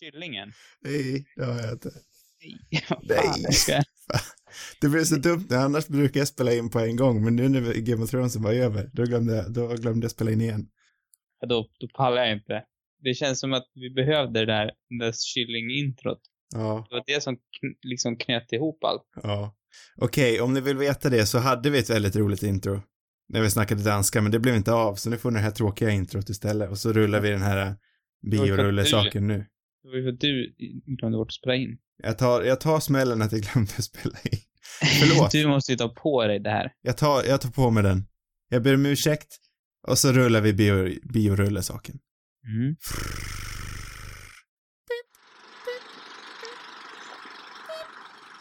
Kyllingen? Nej, det har jag inte. Nej. Nej. fan. Det blir så dumt, annars brukar jag spela in på en gång, men nu när Game of Thrones var över, då glömde jag, då glömde jag spela in igen. Då, då pallar jag inte. Det känns som att vi behövde det där, det där kyllingintrot. Ja, Det var det som kn- liksom knöt ihop allt. ja. Okej, om ni vill veta det så hade vi ett väldigt roligt intro. När vi snackade danska, men det blev inte av, så nu får ni det här tråkiga introt istället. Och så rullar vi den här äh, biorullesaken nu. Det var ju för att du glömde bort att spela in. Jag tar, jag tar smällen att jag glömde spela in. Förlåt. Du måste ju ta på dig det här. Jag tar, jag tar på mig den. Jag ber om ursäkt. Och så rullar vi bio, biorullesaken. Mm.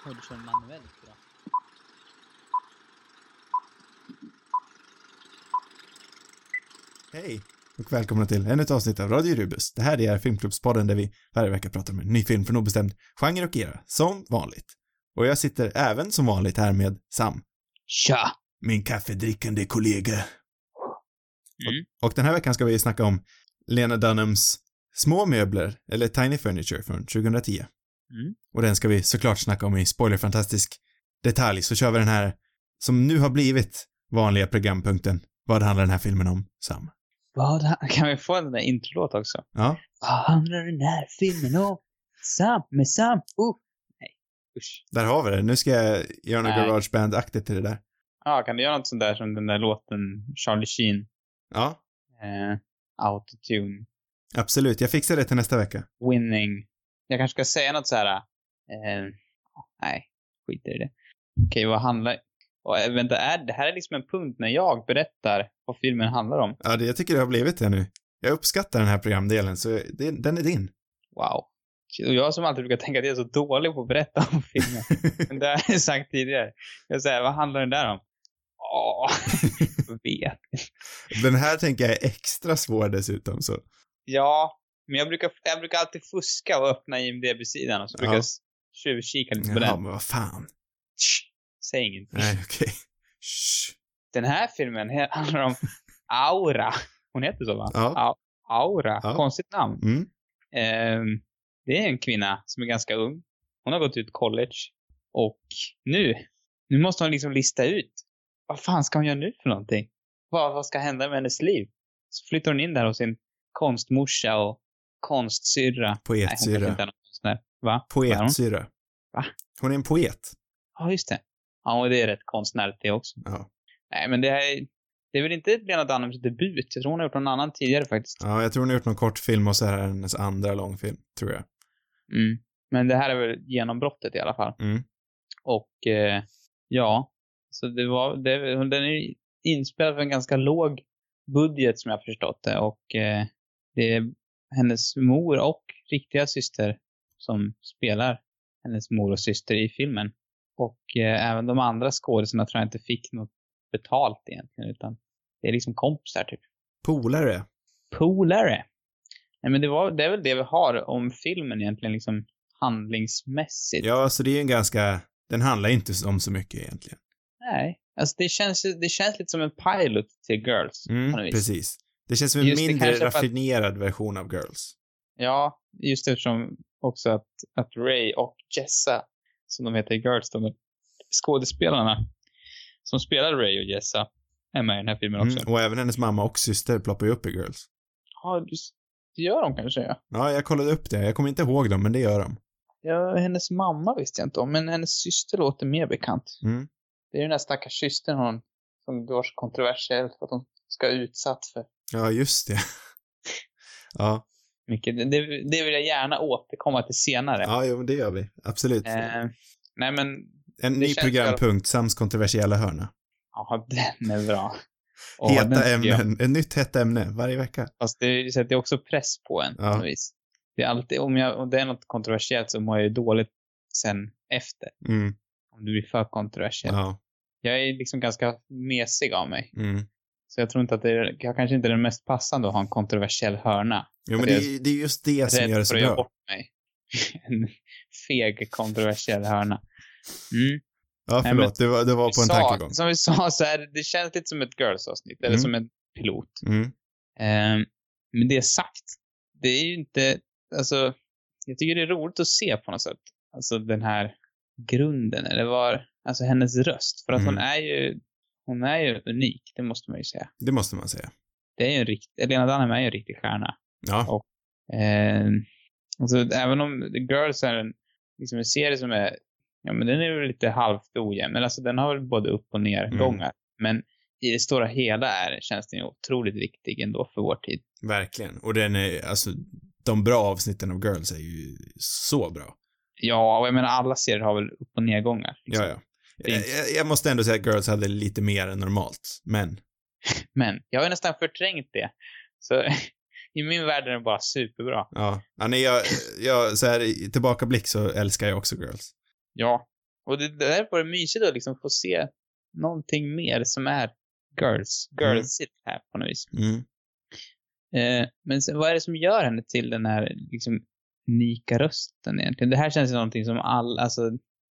Och du kör manuellt bra. Hej och välkomna till ännu ett avsnitt av Radio Rubus. Det här är Filmklubbspodden där vi varje vecka pratar om en ny film från obestämd genre och era, som vanligt. Och jag sitter även som vanligt här med Sam, Tja! min kaffedrickande kollega. Mm. Och den här veckan ska vi snacka om Lena Dunhams Små möbler, eller Tiny Furniture från 2010. Mm. Och den ska vi såklart snacka om i spoilerfantastisk detalj, så kör vi den här som nu har blivit vanliga programpunkten. Vad handlar den här filmen om, Sam? Vad kan vi få den där introlåt också? Ja, Vad handlar den här filmen om? Sam med Sam. Uh. Nej, usch. där har vi det. Nu ska jag göra något garageband-aktigt till det där. Ja, kan du göra något sånt där som den där låten Charlie Sheen? Ja, Eh, autotune. absolut. Jag fixar det till nästa vecka. Winning. Jag kanske ska säga något så här. Eh, nej, skit i det. Okej, vad handlar... Och, eh, vänta, är, det här är liksom en punkt när jag berättar vad filmen handlar om. Ja, det, jag tycker det har blivit det nu. Jag uppskattar den här programdelen, så det, den är din. Wow. Och jag som alltid brukar tänka att jag är så dålig på att berätta om filmer. Men det har jag sagt tidigare. Jag säger, vad handlar den där om? Åh, jag vet. Den här tänker jag är extra svår dessutom, så. Ja, men jag brukar, jag brukar alltid fuska och öppna IMDB-sidan och så brukar Ja. jag tjuvkika lite på den. men vad fan. Tsch, Säg ingenting. Nej, okej. Shh. Den här filmen handlar om Aura. Hon heter så va? Ja. Aura. Ja. Konstigt namn. Mm. Ehm, det är en kvinna som är ganska ung. Hon har gått ut college. Och nu, nu måste hon liksom lista ut. Vad fan ska hon göra nu för någonting? Vad, vad ska hända med hennes liv? Så flyttar hon in där hos sin konstmorsa och konstsyrra. Nej, hon kanske Poetsyrra. Va? Poetsyrra. Va? Hon är en poet. Ja, just det. Ja, och det är rätt konstnärligt det också. Ja. Nej, men det här, det är väl inte Lena Dunhams debut? Jag tror hon har gjort någon annan tidigare faktiskt. Ja, jag tror hon har gjort någon kortfilm och så här är hennes andra långfilm, tror jag. Mm. Men det här är väl genombrottet i alla fall. Mm. Och eh, ja, så det var, det, den är inspelad för en ganska låg budget som jag förstått det. Och eh, det är hennes mor och riktiga syster som spelar hennes mor och syster i filmen. Och eh, även de andra skådespelarna tror jag inte fick något betalt egentligen, utan det är liksom kompisar typ. Polare. Polare. Nej men det, var, det är väl det vi har om filmen egentligen, liksom handlingsmässigt. Ja, så det är ju en ganska, den handlar inte om så mycket egentligen. Nej. Alltså det känns, det känns lite som en pilot till Girls. på Mm, något vis. precis. Det känns som en Just mindre för att- raffinerad version av Girls. Ja, just eftersom också att, att Ray och Jessa, som de heter i Girls, de skådespelarna som spelar Ray och Jessa är med i den här filmen också. Mm, och även hennes mamma och syster ploppar ju upp i Girls. Ja, det gör de kanske, ja. Ja, jag kollade upp det. Jag kommer inte ihåg dem, men det gör de. ja. Hennes mamma visste jag inte om, men hennes syster låter mer bekant. Mm. Det är ju den där stackars systern hon, som var så kontroversiellt för att hon ska utsatt för Ja, just det. ja, mycket. Det, det vill jag gärna återkomma till senare. ja, jo, det gör vi. Absolut. Eh, nej men, en ny känns programpunkt, Sams kontroversiella hörna. ja den är bra. Och Heta ämnen, ett nytt hett ämne varje vecka. Fast det sätter också press på en på Ja. något vis. Det är alltid, om, jag, om det är något kontroversiellt så mår jag ju dåligt sen efter. Mm, Om det blir för kontroversiellt. ja, Jag är liksom ganska mesig av mig. mm. Så jag tror inte att det är, jag kanske inte är den mest passande att ha en kontroversiell hörna. Jo, men det, är- det är just det som Rädd gör det så för att göra bra. bort mig. en feg kontroversiell hörna. Mm. Ja, Nej, förlåt, det var, det var på en sa, tankegång. Som vi sa så är det, känns lite som ett Girls-avsnitt. Eller Mm. som en pilot. Mm, Ehm, men det sagt, det är ju inte, alltså, jag tycker det är roligt att se på något sätt. Alltså den här grunden, eller var, alltså hennes röst. För att Mm. hon är ju, hon är ju unik, det måste man ju säga. Det måste man säga. Det är ju en riktig, Lena Dunham är ju en riktig stjärna. Ja. Eh, alltså, även om The Girls är en, liksom en serie som är, ja men den är väl lite halvt ojämn, men alltså den har väl både upp och nergångar. Men i det stora hela är, känns den ju otroligt viktig ändå för vår tid. Verkligen. Och den är, alltså, de bra avsnitten av Girls är ju så bra. Ja, och jag menar alla serier har väl upp och nedgångar. liksom. Ja, ja. Jag, jag- jag måste ändå säga att Girls hade lite mer än normalt, men Men jag har ju nästan förträngt det. Så i min värld är den bara superbra. ja. ja nej, jag, jag, så här i tillbakablick så älskar jag också Girls. Ja. Och det, det där var det mysigt att liksom få se någonting mer som är girls, girlsigt här på något vis. Mm. Eh, men sen, vad är det som gör henne till den här liksom unika rösten egentligen? Det här känns ju någonting som all, alltså,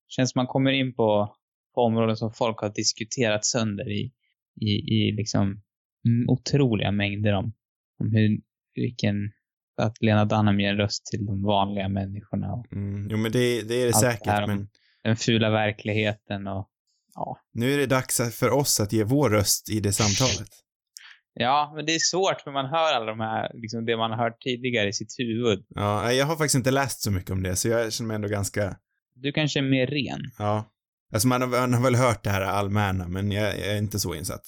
känns som man kommer in på, på områden som folk har diskuterat sönder i, i, i liksom mm, otroliga mängder om, om hur, vilken, att Lena Dunham ger en röst till de vanliga människorna och Mm. Jo, men det, det är det det säkert, om- men den fula verkligheten och ja. nu är det dags för oss att ge vår röst i det samtalet. Ja, men det är svårt för man hör alla de här, liksom det man har hört tidigare i sitt huvud. Ja, jag har faktiskt inte läst så mycket om det, så jag känner mig ändå ganska, Du kanske är mer ren. ja. Alltså man har, man har väl hört det här allmänna, men jag, jag är inte så insatt.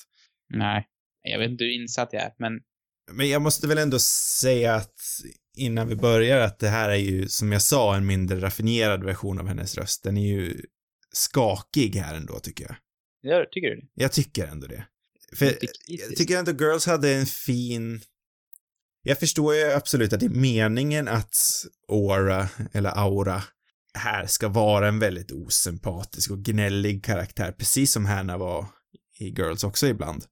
Nej, jag vet inte hur insatt jag är, men Men jag måste väl ändå säga att innan vi börjar att det här är ju, som jag sa, en mindre raffinerad version av hennes röst. Den är ju skakig här ändå, tycker jag. Gör, tycker du det? Jag tycker ändå det. För jag tycker ändå Girls hade en fin... Jag förstår ju absolut att det är meningen att Aura, eller Aura, här ska vara en väldigt osympatisk och gnällig karaktär, precis som Hanna var i Girls också ibland.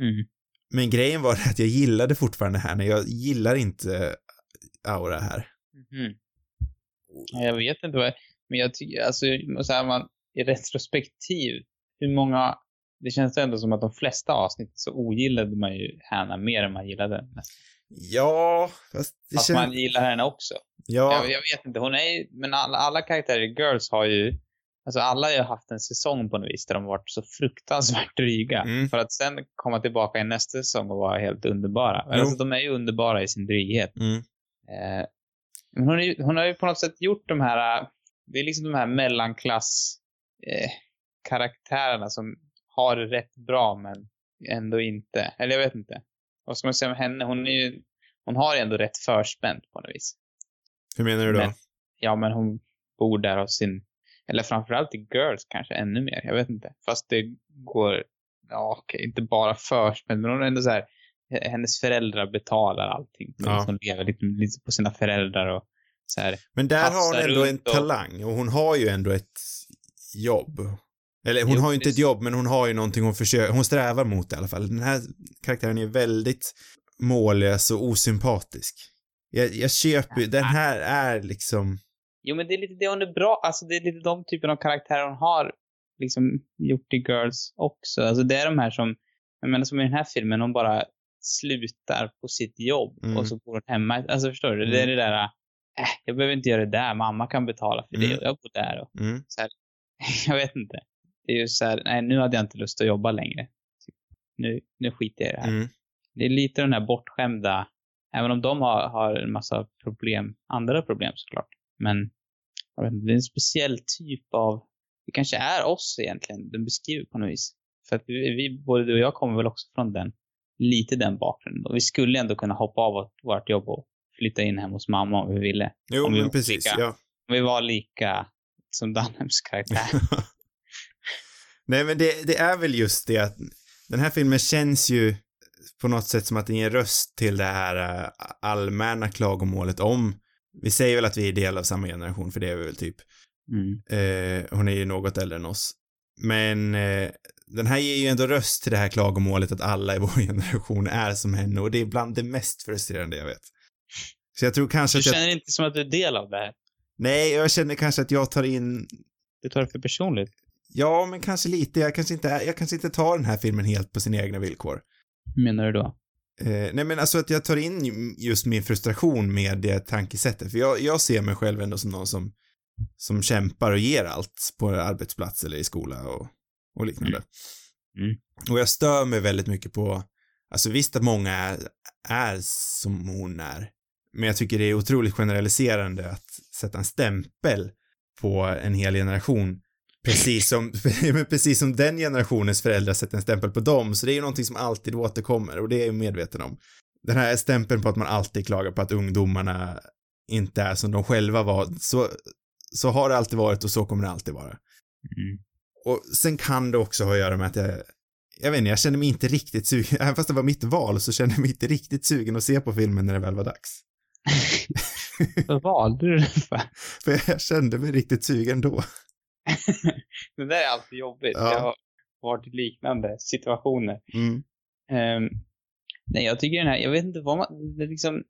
Mm. Men grejen var att jag gillade fortfarande Hanna, jag gillar inte Aura här. Mhm. Jag vet inte vad, men jag tycker, alltså, så här, man, i retrospektiv, hur många, det känns ändå som att de flesta avsnitt så ogillade man ju Hanna mer än man gillade henne. Ja, fast det Fast känns... man gillar henne också. Ja, Jag, jag vet inte, hon är ju, men alla, alla karaktärer i Girls har ju, alltså alla har ju haft en säsong på något vis där de varit så fruktansvärt dryga. Mm. För att sen komma tillbaka i nästa säsong och vara helt underbara. Jo. Alltså de är ju underbara i sin dryghet. mm, Eh, men hon, är, hon har ju på något sätt gjort de här, eh, det är liksom de här mellanklass eh, karaktärerna som har det rätt bra men ändå inte. Eller jag vet inte. Vad ska man säga om henne? Hon är ju, hon har ju ändå rätt förspänt på något vis. hur menar du då? Men- Ja, men hon bor där hos sin, eller framförallt i Girls kanske ännu mer. Jag vet inte. Fast det går, ja okej, inte bara förspänt, men hon är ändå så här, hennes föräldrar betalar allting. Ja. Hon lever lite, lite på sina föräldrar och så här. Men där har hon ändå en och- talang och hon har ju ändå ett jobb. Eller hon Jo, har ju inte ett jobb, men hon har ju någonting hon försöker, hon strävar mot i alla fall. Den här karaktären är väldigt mållös och osympatisk. Jag, jag köper den här är liksom, Jo, men det är lite det hon är bra, alltså det är lite de typen av karaktärer hon har liksom gjort i Girls också. Alltså det är de här som, jag menar som i den här filmen, hon bara slutar på sitt jobb Mm. och så går hon hemma. Alltså förstår du? Det är det där, äh, jag behöver inte göra det där, mamma kan betala för det Mm. och jag bor där och mm, jag vet inte. Det är ju så här, nej nu hade jag inte lust att jobba längre. Typ, Nu, nu skiter jag i det här. mm, Det är lite den här bortskämda, även om de har, har en massa problem, andra problem såklart. Men jag vet inte, det är en speciell typ av, det kanske är oss egentligen, den beskriver på något vis. För att vi, vi, både du och jag kommer väl också från den, lite den bakgrunden. Och vi skulle ändå kunna hoppa av vårt, jobb och flytta in hem hos mamma om vi ville. jo Om vi men precis, lika. ja. Om vi var lika som Dunhams karaktär. Nej men det, det är väl just det att den här filmen känns ju på något sätt som att den ger röst till det här äh, allmänna klagomålet om, vi säger väl att vi är del av samma generation, för det är vi väl typ. Mm. Eh, hon är ju något äldre än oss. Men eh, den här ger ju ändå röst till det här klagomålet att alla i vår generation är som henne och det är bland det mest frustrerande jag vet. Så jag tror kanske Du att jag, känner inte som att du är del av det här. nej, jag känner kanske att jag tar in, Du tar det för personligt. ja, men kanske lite, jag kanske inte, jag kanske inte tar den här filmen helt på sina egna villkor. Hur menar du då? Eh, nej men alltså att jag tar in just min frustration med det tankesättet, för jag, jag ser mig själv ändå som någon som, som kämpar och ger allt på arbetsplats eller i skola och, och liknande. Mm. Mm. Och jag stör mig väldigt mycket på, alltså visst att många är, är som hon är, men jag tycker det är otroligt generaliserande att sätta en stämpel på en hel generation Precis som, precis som den generationens föräldrar sätter en stämpel på dem, så det är ju någonting som alltid återkommer och det är jag medveten om. Den här stämpeln på att man alltid klagar på att ungdomarna inte är som de själva var, så, så har det alltid varit och så kommer det alltid vara. Mm. Och sen kan det också ha att göra med att jag, jag vet inte, jag kände mig inte riktigt sugen, även fast det var mitt val så kände jag mig inte riktigt sugen att se på filmen när det väl var dags. Vad valde du den för? För jag kände mig riktigt sugen då. det där är alltid jobbigt. Ja. Jag har varit i liknande situationer. Mm. Um, nej, jag tycker den här, jag vet inte vad man, det är liksom,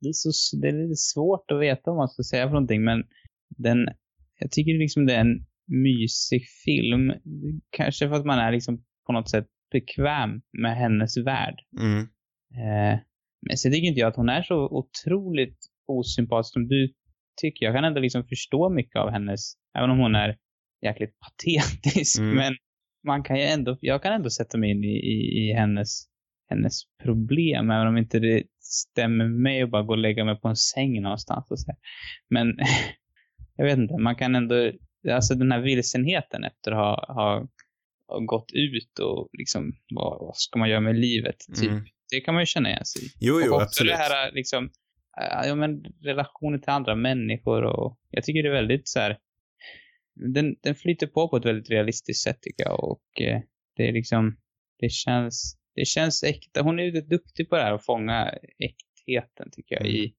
det är, så, det är lite svårt att veta vad man ska säga för någonting, men den, jag tycker liksom det är en mysig film. Kanske för att man är liksom på något sätt bekväm med hennes värld. Mm. Eh, men sen tycker inte jag att hon är så otroligt osympatisk som du tycker. Jag kan ändå liksom förstå mycket av hennes, även om hon är jäkligt patetisk. Mm. Men man kan ju ändå, jag kan ändå sätta mig in i, i, i hennes, hennes problem, även om inte det stämmer med mig att bara gå och lägga mig på en säng någonstans och så här. Men jag vet inte, man kan ändå, alltså den här vilsenheten efter att ha, ha, ha gått ut och liksom, vad, vad ska man göra med livet, typ. Mm. Det kan man ju känna igen sig i. Jo, jo, och absolut. det här liksom, ja men relationer till andra människor och jag tycker det är väldigt så här, den, den flyter på på ett väldigt realistiskt sätt tycker jag och eh, det är liksom, det känns, det känns äkta. Hon är ju duktig på det här att fånga äktheten tycker jag Mm. i,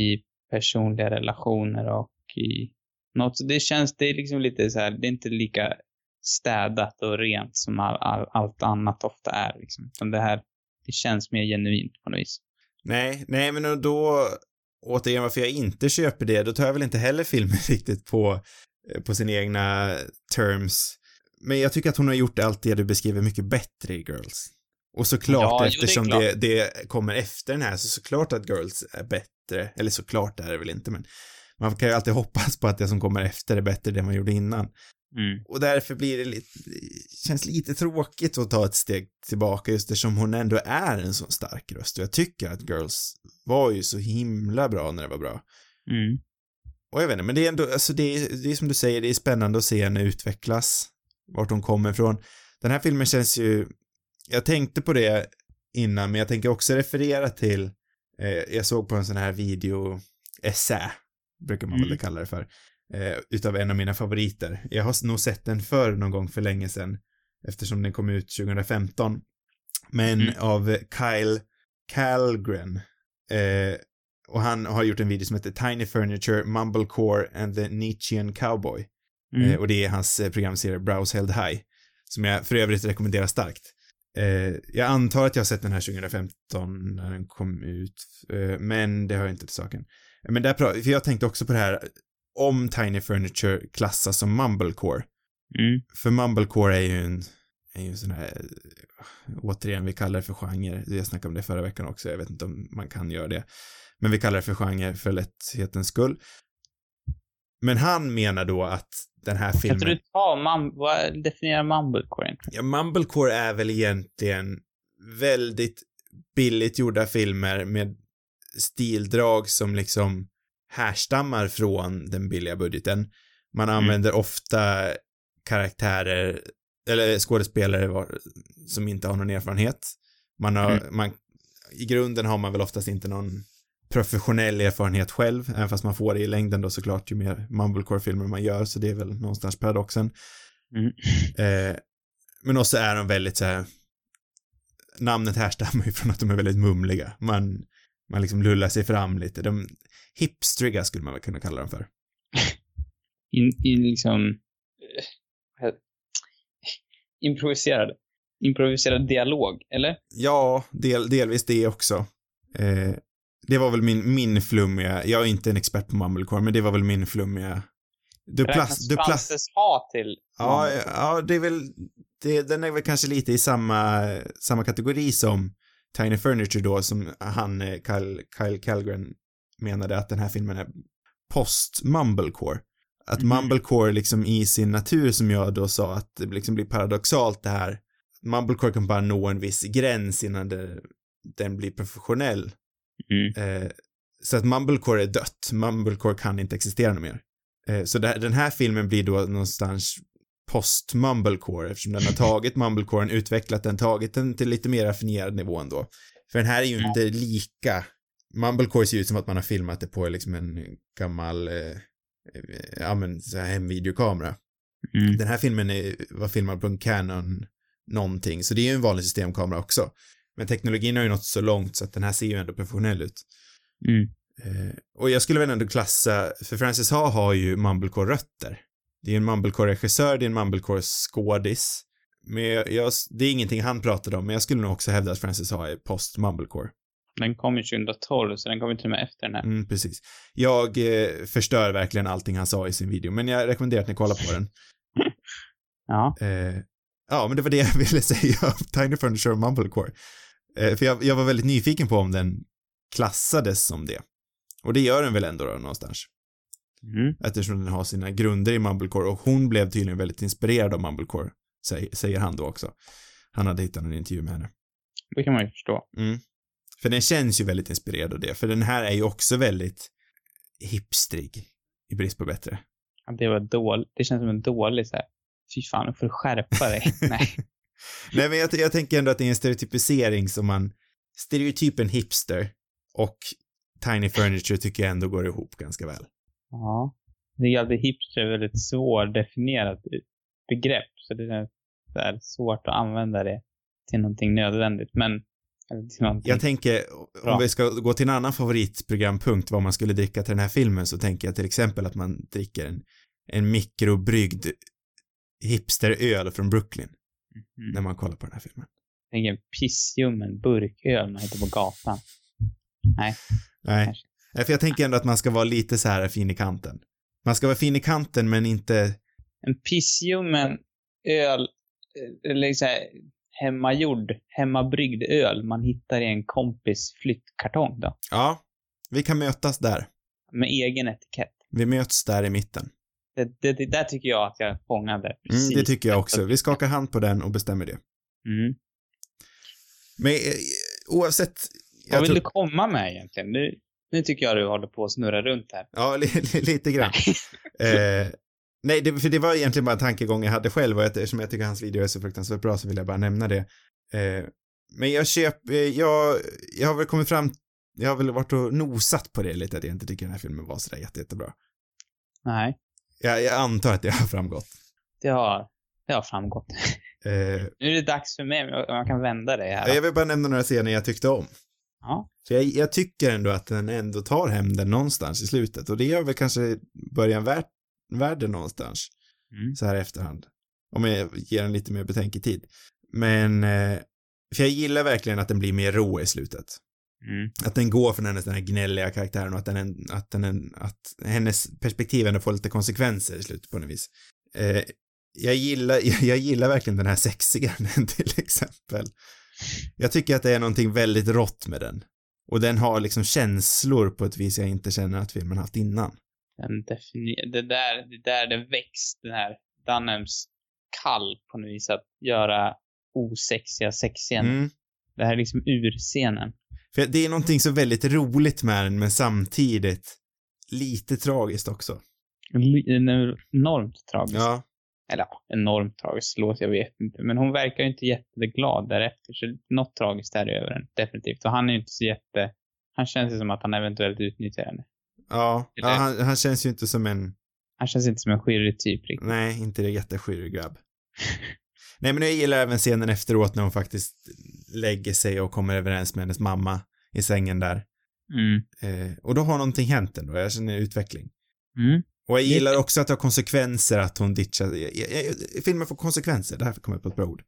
i personliga relationer och i något, det känns, det är liksom lite så här, det är inte lika städat och rent som all, all, allt annat ofta är liksom. Utan det här, det känns mer genuint på något vis. Nej, nej men då, återigen varför jag inte köper det, då tar jag väl inte heller filmen riktigt på, på sina egna terms. Men jag tycker att hon har gjort allt det du beskriver mycket bättre i Girls. Och såklart, Ja, jo, det eftersom det, det kommer efter den här, så såklart att Girls är bättre. Eller såklart är det väl inte, men man kan ju alltid hoppas på att det som kommer efter är bättre än det man gjorde innan. Mm. Och därför blir det lite, känns lite tråkigt att ta ett steg tillbaka just eftersom hon ändå är en sån stark röst och jag tycker att Girls var ju så himla bra när det var bra. Mm. Och jag vet inte, men det är ändå, alltså det är, det är som du säger, det är spännande att se henne utvecklas, vart hon kommer ifrån. Den här filmen känns ju, jag tänkte på det innan, men jag tänker också referera till, eh, jag såg på en sån här video, essä, brukar man Mm. väl kalla det för, eh, utav en av mina favoriter. Jag har nog sett den förr någon gång för länge sedan, eftersom den kom ut 2015. Men Mm. av Kyle Kalgren, eh, och han har gjort en video som heter Tiny Furniture, Mumblecore and the Nietzschean Cowboy. Mm. Eh, och det är hans eh, programserie Browse Held High, som jag för övrigt rekommenderar starkt. Eh, jag antar att jag har sett den här 2015 när den kom ut, eh, men det har jag inte till saken. Men där för jag tänkte också på det här, om Tiny Furniture klassas som Mumblecore. Mm. För Mumblecore är ju en, är ju en sån här, återigen, vi kallar det för genre. Jag snackade om det förra veckan också, jag vet inte om man kan göra det. Men vi kallar det för genre för lätthetens skull. Men han menar då att den här Kan filmen... inte du ta, mum, vad definierar mumblecore egentligen? Ja, Mumblecore är väl egentligen väldigt billigt gjorda filmer med stildrag som liksom härstammar från den billiga budgeten. Man Mm. använder ofta karaktärer, eller skådespelare var- som inte har någon erfarenhet. Man har, Mm. man, i grunden har man väl oftast inte någon professionell erfarenhet själv, även fast man får det i längden då såklart ju mer Mumblecore-filmer man gör, så det är väl någonstans paradoxen. Mm. Eh, men också är de väldigt så här, namnet härstammar ju från att de är väldigt mumliga. Man, man liksom lullar sig fram lite. De, hipstriga skulle man väl kunna kalla dem för. In, in liksom... eh, improviserad. Improviserad dialog, eller? Ja, del, delvis det också. Eh, det var väl min, min flummiga, jag är inte en expert på mumblecore, men det var väl min flummiga du plast, du plast, ha till ja, ja, det är väl, det, den är väl kanske lite i samma, samma kategori som Tiny Furniture då, som han, eh, Kyle, Kyle Calgren, menade att den här filmen är post-mumblecore. Att Mhm. mumblecore liksom i sin natur som jag då sa att det liksom blir paradoxalt det här. Mumblecore kan bara nå en viss gräns innan det, den blir professionell. Mm. Eh, så att mumblecore är dött. Mumblecore kan inte existera något mer. Eh, så det, den här filmen blir då någonstans post-mumblecore eftersom den har tagit mumblecoren, utvecklat den, tagit den till lite mer raffinerad nivå ändå. För den här är ju Ja. inte lika. Mumblecore ser ut som att man har filmat det på liksom en gammal, eh, ja men så här hemvideokamera. Mm. Den här filmen är, var filmad på en Canon någonting, så det är ju en vanlig systemkamera också. Men teknologin har ju nått så långt så att den här ser ju ändå professionell ut. Mm. Eh, och jag skulle väl ändå klassa, för Francis Ha har ju Mumblecore-rötter. Det är en Mumblecore-regissör, det är en Mumblecore-skådis. Men jag, jag, det är ingenting han pratade om, men jag skulle nog också hävda att Francis Ha är post-Mumblecore. Den kom ju 2012, så den kom ju till och med efter den här. Mm, precis. Jag eh, förstör verkligen allting han sa i sin video, men jag rekommenderar att ni kollar på den. Ja. Eh, ja, men det var det jag ville säga om Tiny Furniture och Mumblecore. Eh, för jag, jag var väldigt nyfiken på om den klassades som det. Och det gör den väl ändå då, någonstans. Mm. Eftersom den har sina grunder i Mumblecore och hon blev tydligen väldigt inspirerad av Mumblecore, säger, säger han då också. Han hade hittat en intervju med henne. Det kan man ju förstå. Mm. För den känns ju väldigt inspirerad av det, för den här är ju också väldigt hipstrig, i brist på bättre. Ja, Det var dåligt. Det känns som en dålig så här. Fy fan, nu får du skärpa dig. Nej. Nej, men jag, jag tänker ändå att det är en stereotypisering som man, stereotypen hipster och Tiny Furniture tycker jag ändå går ihop ganska väl. Ja. Det är alltid hipster är väldigt svårdefinierat begrepp. Så det är så här svårt att använda det till någonting nödvändigt. Men, eller till någonting. Jag tänker, Bra. om vi ska gå till en annan favoritprogrampunkt vad man skulle dricka till den här filmen så tänker jag till exempel att man dricker en, en mikrobryggd hipsteröl från Brooklyn Mm. när man kollar på den här filmen. Tänk en pissljummen burköl man hittar på gatan. Nej. Nej. Nej, för jag tänker ändå att man ska vara lite så här fin i kanten. Man ska vara fin i kanten men inte, En pissljummen öl, eh, eller så här, hemmagjord, hemmabryggd öl man hittar i en kompis flyttkartong då. ja, vi kan mötas där. Med egen etikett. Vi möts där i mitten. Det, det, det där tycker jag att jag fångade. Mm, Precis. det tycker jag också. Vi skakar hand på den och bestämmer det. Mm. Men eh, oavsett, Vad vill tror, du komma med egentligen? Nu, nu tycker jag du håller på att snurra runt här. ja, li, li, lite grann. Eh, nej, det, för det var egentligen bara en tankegång jag hade själv och eftersom jag tycker hans video är så fruktansvärt bra så vill jag bara nämna det. Eh, men jag köper, jag, jag har väl kommit fram, jag har väl varit och nosat på det lite att jag inte tycker den här filmen var sådär jätte, jättebra. Nej, Jag, jag antar att det har framgått. det har, det har framgått. Eh, Nu är det dags för mig, om jag kan vända det här. jag vill bara nämna några scener jag tyckte om. Ja. För jag, jag tycker ändå att den ändå tar hem den någonstans i slutet och det gör väl kanske början värd, värd den någonstans. Mm. så här i efterhand. Om jag ger den lite mer betänketid. Men, eh, för jag gillar verkligen att den blir mer rå i slutet. Mm. Att den går från hennes den här gnälliga karaktären och att den, att den, att hennes perspektiv ändå får lite konsekvenser i slutet på något vis. Eh, jag gillar, jag, jag gillar verkligen den här sexscenen till exempel. Jag tycker att det är någonting väldigt rått med den. Och den har liksom känslor på ett vis jag inte känner att filmen haft innan. Den definier, det där, det där det väcks, den här Dunhams kall på något vis att göra osexiga sexscener. Mm. Det här är liksom urscenen. För det är någonting så väldigt roligt med den, men samtidigt lite tragiskt också. Enormt tragisk. Ja. Eller ja, enormt tragiskt låt, jag vet inte. Men hon verkar ju inte jätteglad därefter, så något tragiskt är det över den, definitivt. Och han är ju inte så jätte... Han känns ju som att han eventuellt utnyttjar henne. Ja, ja han, han känns ju inte som en, Han känns inte som en skirrig typ riktigt. nej, inte det jätteskyrrig grabb. nej, men jag gillar även scenen efteråt när hon faktiskt lägger sig och kommer överens med hennes mamma i sängen där. Mm. Eh, och då har någonting hänt ändå, jag känner utveckling. Mm. Och jag gillar också att det har konsekvenser att hon ditchar, filmen får konsekvenser, därför kommer jag på ett bra ord.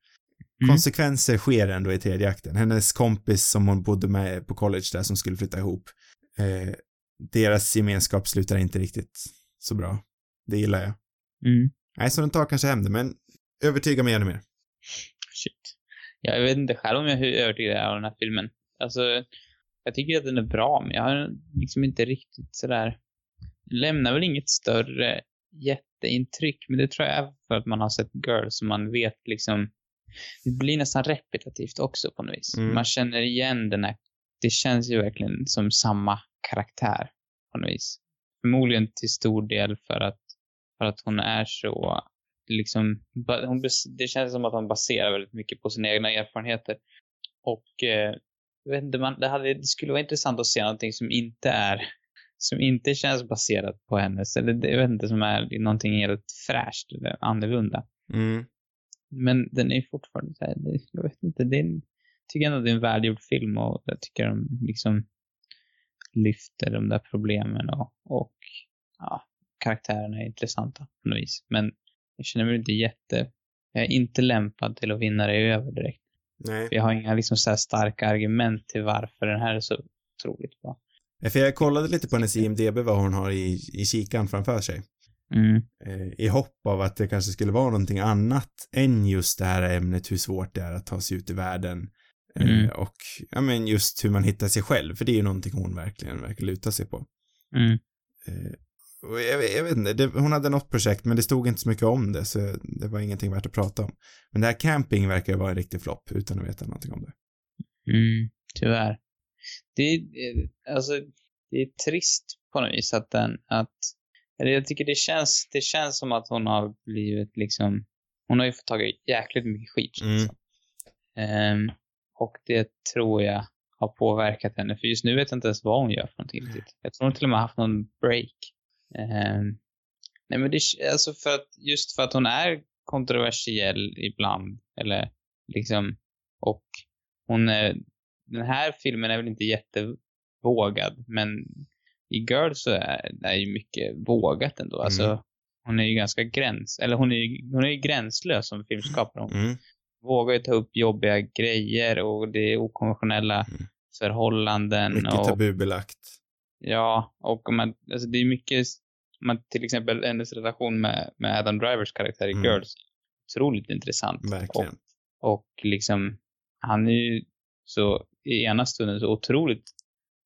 Mm. Konsekvenser sker ändå i tredje akten. Hennes kompis som hon bodde med på college där som skulle flytta ihop, eh, deras gemenskap slutar inte riktigt så bra. Det gillar jag. Mm. Nej, så den tar kanske hem det, men övertyga mig ännu mer. Shit. Jag vet inte själv om jag är övertygad av den här filmen. Alltså, jag tycker att den är bra, men jag har liksom inte riktigt sådär... Lämnar väl inget större jätteintryck, men det tror jag är för att man har sett Girls så man vet liksom... Det blir nästan repetitivt också på något vis. Mm. Man känner igen den här... Det känns ju verkligen som samma karaktär på något vis. Förmodligen till stor del för att, för att hon är så liksom, hon, det känns som att hon baserar väldigt mycket på sina egna erfarenheter. Och eh, jag vet inte, man, det, hade, det skulle vara intressant att se någonting som inte är, som inte känns baserat på hennes, eller det, jag vet inte, som är någonting helt fräscht eller annorlunda. Mm. Men den är fortfarande så här, det, jag vet inte, det är en, tycker ändå det är en välgjord film och jag tycker de liksom lyfter de där problemen och, och ja, karaktärerna är intressanta på något vis. Men jag känner mig inte jätte, jag är inte lämpad till att vinna det över direkt. Nej. Jag har inga liksom så starka argument till varför den här är så otroligt bra. För jag kollade lite på hennes IMDB vad hon har i, i kikan framför sig. Mm. Eh, I hopp av att det kanske skulle vara någonting annat än just det här ämnet hur svårt det är att ta sig ut i världen. Eh, Mm. Och, ja men just hur man hittar sig själv, för det är ju någonting hon verkligen verkar luta sig på. Mm. Jag, vet- jag vet inte, det, hon hade något projekt men det stod inte så mycket om det så det var ingenting värt att prata om. Men det här camping verkar vara en riktig flopp utan att veta någonting om det. Mm, tyvärr. Det är, eh, alltså, det är trist på något vis att den, att, eller jag tycker det känns, det känns som att hon har blivit liksom, hon har ju fått tag i jäkligt mycket skit. Mm. Ehm, och det tror jag har påverkat henne, för just nu vet jag inte ens vad hon gör för någonting. Jag tror hon till och med har haft någon break. Ehm, nej men det, alltså för att, just för att hon är kontroversiell ibland, eller liksom, och hon är, den här filmen är väl inte jättevågad, men i Girls så är det ju mycket vågat ändå. Alltså, Mm. hon är ju ganska gräns, eller hon är ju, hon är ju gränslös som filmskapare. Hon Mm. vågar ju ta upp jobbiga grejer och det är okonventionella Mm. förhållanden. Mycket och, tabubelagt. Ja, och om man, alltså det är mycket, man till exempel hennes relation med, med Adam Drivers karaktär i Mm. Girls, otroligt intressant. Verkligen. Och, och liksom, han är ju så, i ena stunden så otroligt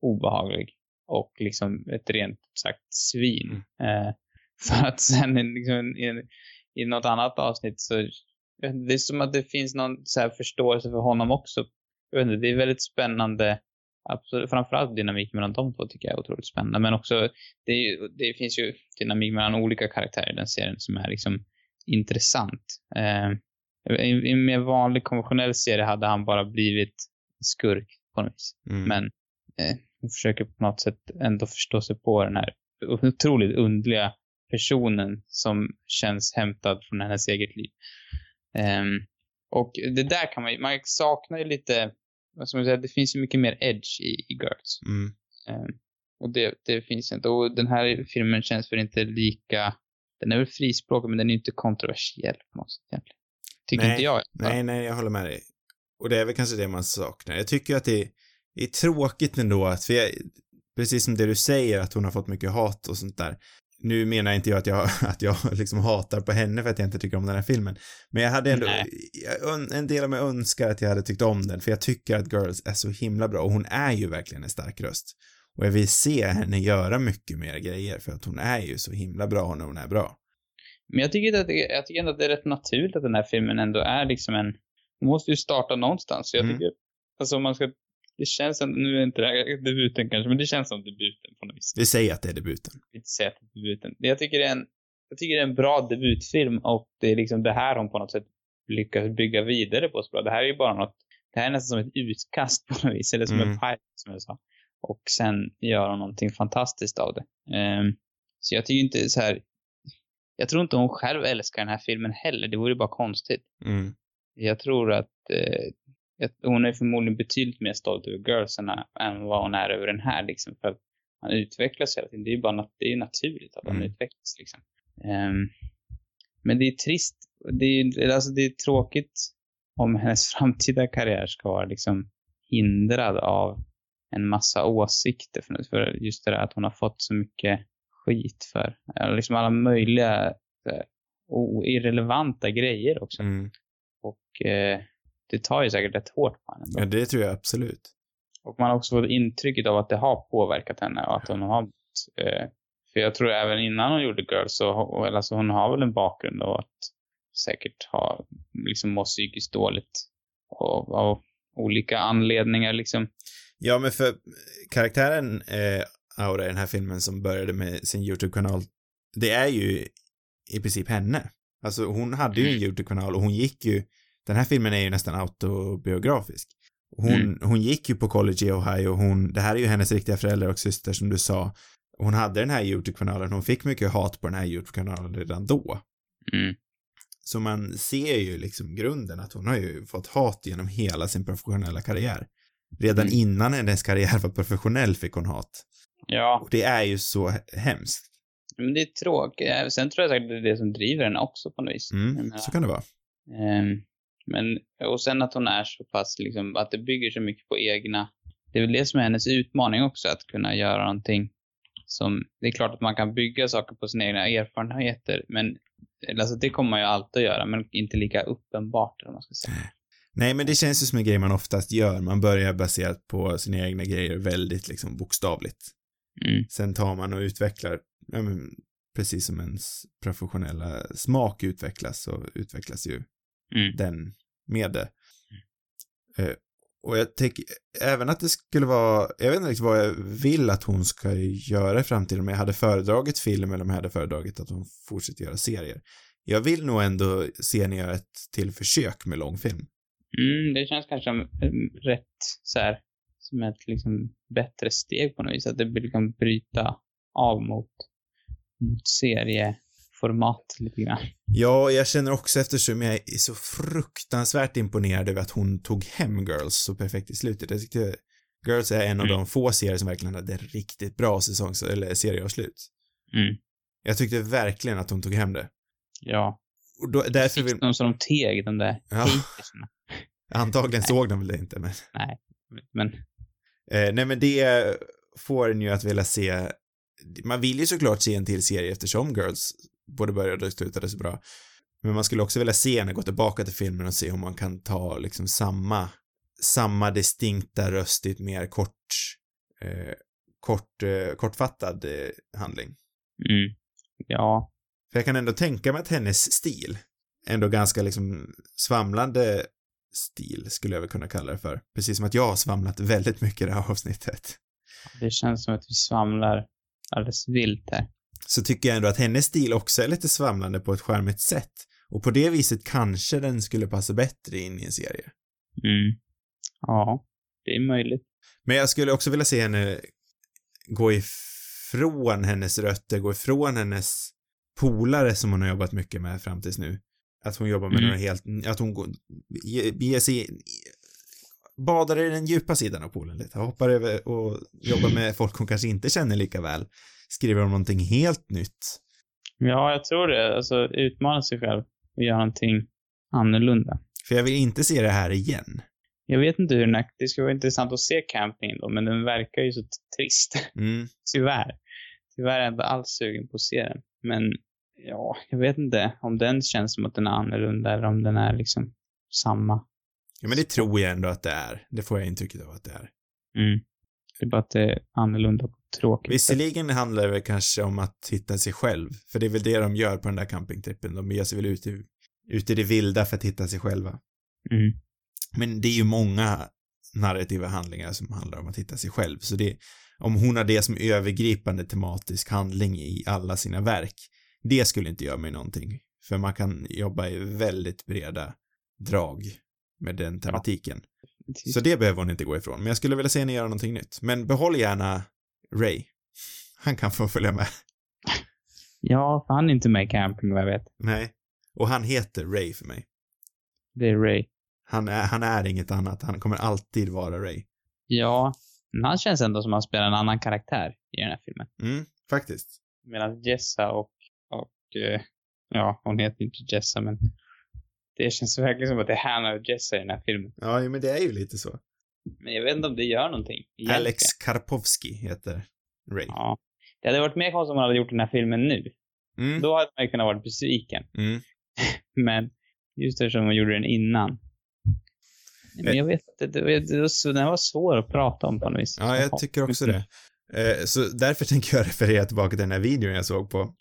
obehaglig och liksom ett rent sagt svin. Mm. Eh, för att sen liksom, i, i något annat avsnitt så, det är som att det finns någon så här förståelse för honom också. Jag vet inte, det är väldigt spännande Absolut, framförallt dynamik mellan de två tycker jag är otroligt spännande. Men också, det, ju, det finns ju dynamik mellan olika karaktärer i den serien som är liksom intressant. Eh, I i en mer vanlig konventionell serie hade han bara blivit skurk på något vis. Mm. Men eh, hon försöker på något sätt ändå förstå sig på den här otroligt undliga personen som känns hämtad från hennes eget liv. Ehm, och det där kan man ju, man saknar ju lite, vad ska man säga, det finns ju mycket mer edge i, i Girls. Mm. Ehm, och det, det finns inte. Och den här filmen känns väl inte lika, den är väl frispråkig men den är ju inte kontroversiell på något sätt egentligen. Tycker Nej, inte jag. Nej, nej, jag håller med dig. Och det är väl kanske det man saknar. Jag tycker att det, det är tråkigt ändå att, för jag, precis som det du säger, att hon har fått mycket hat och sånt där. Nu menar inte jag att jag, att jag liksom hatar på henne för att jag inte tycker om den här filmen. Men jag hade ändå, jag, en del av mig önskar att jag hade tyckt om den, för jag tycker att Girls är så himla bra och hon är ju verkligen en stark röst. Och jag vill se henne göra mycket mer grejer för att hon är ju så himla bra när hon är bra. Men jag tycker, att jag tycker ändå att det är rätt naturligt att den här filmen ändå är liksom en... Man måste ju starta någonstans. Så jag Mm. tycker, alltså om man ska... Det känns som, nu är inte det här debuten kanske, men det känns som debuten på något vis. Vi säger att det är debuten. Inte säga att det är debuten. Jag tycker det är en, jag tycker det är en bra debutfilm och det är liksom det här hon på något sätt lyckas bygga vidare på så bra. Det här är ju bara något, det här är nästan som ett utkast på något vis, eller som Mm. en pilot som jag sa. Och sen gör hon någonting fantastiskt av det. Ehm, så jag tycker inte så här, jag tror inte hon själv älskar den här filmen heller, det vore bara konstigt. Mm. Jag tror att eh, att hon är förmodligen betydligt mer stolt över Girls än, än vad hon är över den här liksom. För att han utvecklas hela tiden. Det är ju bara det är naturligt att han Mm. utvecklas liksom. Ehm, men det är trist. Det är, alltså det är tråkigt om hennes framtida karriär ska vara liksom hindrad av en massa åsikter. För, för just det där att hon har fått så mycket skit för. Liksom alla möjliga eh, o- irrelevanta grejer också. Mm. Och eh, det tar ju säkert rätt hårt på henne. Ja, det tror jag absolut. Och man har också fått intrycket av att det har påverkat henne och att hon har eh, för jag tror även innan hon gjorde Girls så, alltså hon har väl en bakgrund av att säkert ha, liksom må psykiskt dåligt. Och, av olika anledningar liksom. Ja, men för karaktären eh, Aura i den här filmen som började med sin YouTube-kanal, det är ju i princip henne. Alltså hon hade ju en mm. YouTube-kanal och hon gick ju, den här filmen är ju nästan autobiografisk. Hon, mm. hon gick ju på college i Ohio, hon, det här är ju hennes riktiga föräldrar och syster som du sa. Hon hade den här YouTube-kanalen, hon fick mycket hat på den här YouTube-kanalen redan då. Mm. Så man ser ju liksom grunden att hon har ju fått hat genom hela sin professionella karriär. Redan mm. innan hennes karriär var professionell fick hon hat. Ja. Och det är ju så hemskt. Men det är tråkigt. Sen tror jag säkert det är det som driver henne också på något vis. Mm, så kan det vara. Um, men, och sen att hon är så pass liksom, att det bygger så mycket på egna. Det är väl det som är hennes utmaning också, att kunna göra någonting som, det är klart att man kan bygga saker på sina egna erfarenheter, men alltså det kommer man ju alltid att göra, men inte lika uppenbart, om man ska säga. Nej, men det känns ju som en grej man oftast gör. Man börjar baserat på sina egna grejer väldigt liksom bokstavligt. Mm. Sen tar man och utvecklar, ja, men, precis som ens professionella smak utvecklas så utvecklas ju mm. den med det. Mm. Uh, och jag tänker även att det skulle vara, jag vet inte riktigt vad jag vill att hon ska göra i framtiden, om jag hade föredragit film eller om jag hade föredragit att hon fortsätter göra serier. Jag vill nog ändå se henne göra ett till försök med långfilm. Mm, det känns kanske rätt så här, som ett liksom bättre steg på något vis. Att det liksom bryta av mot, mot serieformat lite grann. Ja, jag känner också eftersom jag är så fruktansvärt imponerad över att hon tog hem Girls så perfekt i slutet. Jag tyckte Girls är en av mm. de få serier som verkligen hade riktigt bra säsongs eller serieavslut. Mm. Jag tyckte verkligen att hon tog hem det. Ja. Och då, därför vill... De som de teg, de där ja. Antagligen nej. såg de väl det inte, men... Nej, men... Eh, nej, men det får en ju att vilja se... Man vill ju såklart se en till serie eftersom Girls både började och slutade så bra. Men man skulle också vilja se henne gå tillbaka till filmen och se om man kan ta liksom samma, samma distinkta röst i ett mer kort, eh, kort, eh, kortfattad eh, handling. Mm. Ja. För jag kan ändå tänka mig att hennes stil, ändå ganska liksom svamlande stil skulle jag väl kunna kalla det för. Precis som att jag har svamlat väldigt mycket i det här avsnittet. Det känns som att vi svamlar alldeles vilt här. Så tycker jag ändå att hennes stil också är lite svamlande på ett skärmigt sätt. Och på det viset kanske den skulle passa bättre in i en serie. Mm. Ja, det är möjligt. Men jag skulle också vilja se henne gå ifrån hennes rötter, gå ifrån hennes polare som hon har jobbat mycket med fram tills nu. Att hon jobbar med mm. några helt, att hon går, ger sig badar i den djupa sidan av poolen lite, hoppar över och jobbar med folk hon kanske inte känner lika väl. Skriver om någonting helt nytt. Ja, jag tror det. Alltså utmana sig själv och göra någonting annorlunda. För jag vill inte se det här igen. Jag vet inte hur den. Det skulle vara intressant att se campingen då, men den verkar ju så trist. Mm. Tyvärr. Tyvärr är jag inte alls sugen på att se den. Men ja, jag vet inte om den känns som att den är annorlunda eller om den är liksom samma. Ja, men det tror jag ändå att det är. Det får jag intrycket av att det är. Mm. Det är bara att det är annorlunda och tråkigt. Visserligen handlar det väl kanske om att hitta sig själv, för det är väl det de gör på den där campingtrippen. De ger sig väl ut i, ut i det vilda för att hitta sig själva. Mm. Men det är ju många narrativa handlingar som handlar om att hitta sig själv, så det, om hon har det som övergripande tematisk handling i alla sina verk, det skulle inte göra mig någonting. För man kan jobba i väldigt breda drag med den tematiken. Ja. Så det behöver hon inte gå ifrån. Men jag skulle vilja se henne göra någonting nytt. Men behåll gärna Ray. Han kan få följa med. Ja, för han är inte med i camping vad jag vet. Nej. Och han heter Ray för mig. Det är Ray. Han är, han är inget annat. Han kommer alltid vara Ray. Ja, men han känns ändå som att han spelar en annan karaktär i den här filmen. Mm, faktiskt. Medan Jessa och och eh, ja, hon heter inte Jessa men det känns verkligen som att det är Hannah och Jessa i den här filmen. Ja, men det är ju lite så. Men jag vet inte om det gör någonting. Egentligen. Alex Karpovsky heter Ray. Ja. Det hade varit mer konstigt om man hade gjort den här filmen nu. Mm. Då hade man ju kunnat vara besviken. Mm. men just eftersom man gjorde den innan. Men jag vet inte, det, det, var så- den var svår att prata om på något vis. Ja, jag tycker också det. Eh, så därför tänker jag referera tillbaka till den här videon jag såg på.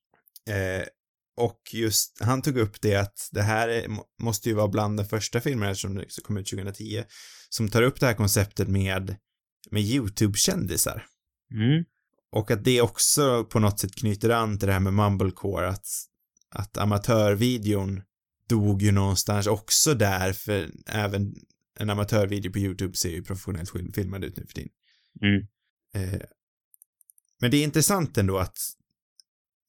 Och just, han tog upp det att det här är, må- måste ju vara bland de första filmerna som det kom ut 2010, som tar upp det här konceptet med, med YouTube-kändisar. Mm. Och att det också på något sätt knyter an till det här med mumblecore, att, att amatörvideon dog ju någonstans också där, för även en amatörvideo på YouTube ser ju professionellt film- filmad ut nu för tiden. Mm. Eh, men det är intressant ändå att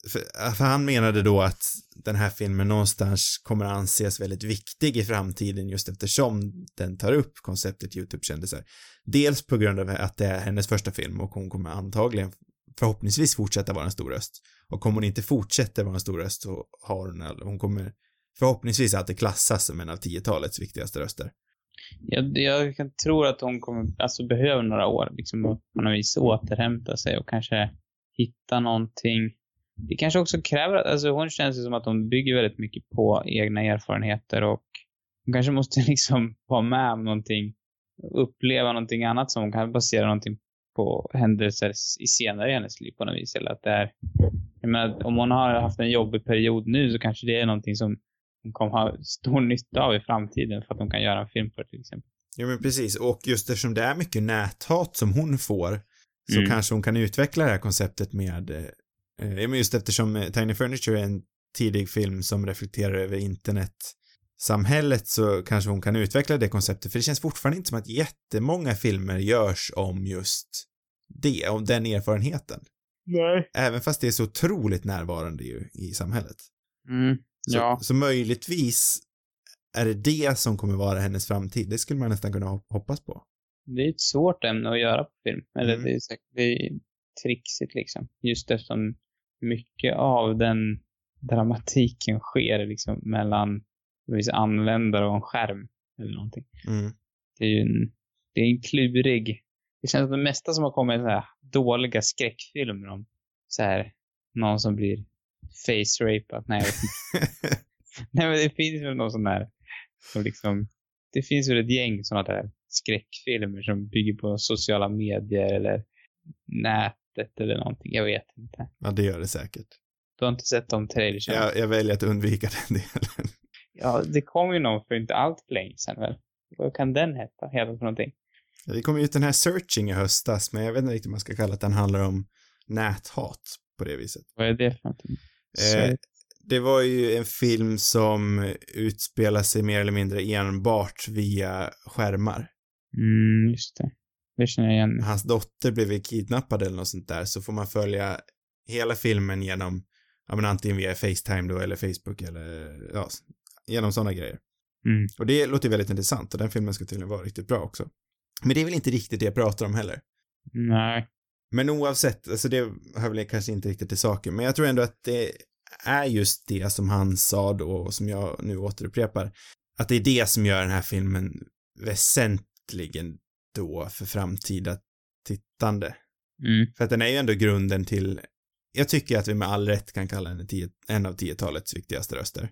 för, för han menade då att den här filmen någonstans kommer anses väldigt viktig i framtiden just eftersom den tar upp konceptet YouTube-kändisar. Dels på grund av att det är hennes första film och hon kommer antagligen förhoppningsvis fortsätta vara en stor röst. Och om hon inte fortsätter vara en stor röst så har hon, hon kommer förhoppningsvis alltid klassas som en av 10-talets viktigaste röster. Jag, jag kan tro att hon kommer, alltså behöver några år liksom på något vis återhämta sig och kanske hitta någonting. Det kanske också kräver att, alltså hon känns ju som att hon bygger väldigt mycket på egna erfarenheter och hon kanske måste liksom vara med om någonting, uppleva någonting annat som hon kan basera någonting på händelser i senare i hennes liv på något vis. Eller att det är, jag menar, om hon har haft en jobbig period nu så kanske det är någonting som hon kommer ha stor nytta av i framtiden för att hon kan göra en film på det till exempel. Ja men precis, och just eftersom det är mycket näthat som hon får så Mm. kanske hon kan utveckla det här konceptet med, eh, men just eftersom eh, Tiny Furniture är en tidig film som reflekterar över internetsamhället så kanske hon kan utveckla det konceptet, för det känns fortfarande inte som att jättemånga filmer görs om just det, om den erfarenheten. Nej. Även fast det är så otroligt närvarande ju i samhället. Mm. Så, Ja. så möjligtvis är det det som kommer vara hennes framtid. Det skulle man nästan kunna hop- hoppas på. Det är ett svårt ämne att göra på film. Eller Mm. det, är, säkert- det är trixigt liksom. Just eftersom mycket av den dramatiken sker liksom mellan viss användare och en skärm. Eller någonting. Mm. Det är ju en, det är en klurig... Det känns som det mesta som har kommit är så här dåliga skräckfilmer om så här någon som blir face-rapad. Nej, jag vet inte. Nej, men det finns väl någon sån där som liksom... Det finns väl ett gäng såna där skräckfilmer som bygger på sociala medier eller nätet eller någonting. Jag vet inte. Ja, det gör det säkert. Du har inte sett de trailersen? Jag, jag väljer att undvika den delen. Ja, det kom ju någon för inte allt för länge sedan väl? Vad kan den heta? Heta för någonting? Det kom ut den här Searching i höstas, men jag vet inte riktigt om man ska kalla att den handlar om näthat på det viset. Vad är det för någonting? Eh, det var ju en film som utspelar sig mer eller mindre enbart via skärmar. Mm, just det. Det känner jag igen. Hans dotter blev kidnappad eller något sånt där, så får man följa hela filmen genom, ja men antingen via Facetime då, eller Facebook, eller ja, genom sådana grejer. Mm. Och det låter väldigt intressant och den filmen ska tydligen vara riktigt bra också. Men det är väl inte riktigt det jag pratar om heller. Nej. Men oavsett, alltså det hör väl kanske inte riktigt till saken, men jag tror ändå att det är just det som han sa då och som jag nu återupprepar. Att det är det som gör den här filmen väsentligen då för framtida tittande. Mm. För att den är ju ändå grunden till, jag tycker att vi med all rätt kan kalla henne tio, en av 10-talets viktigaste röster.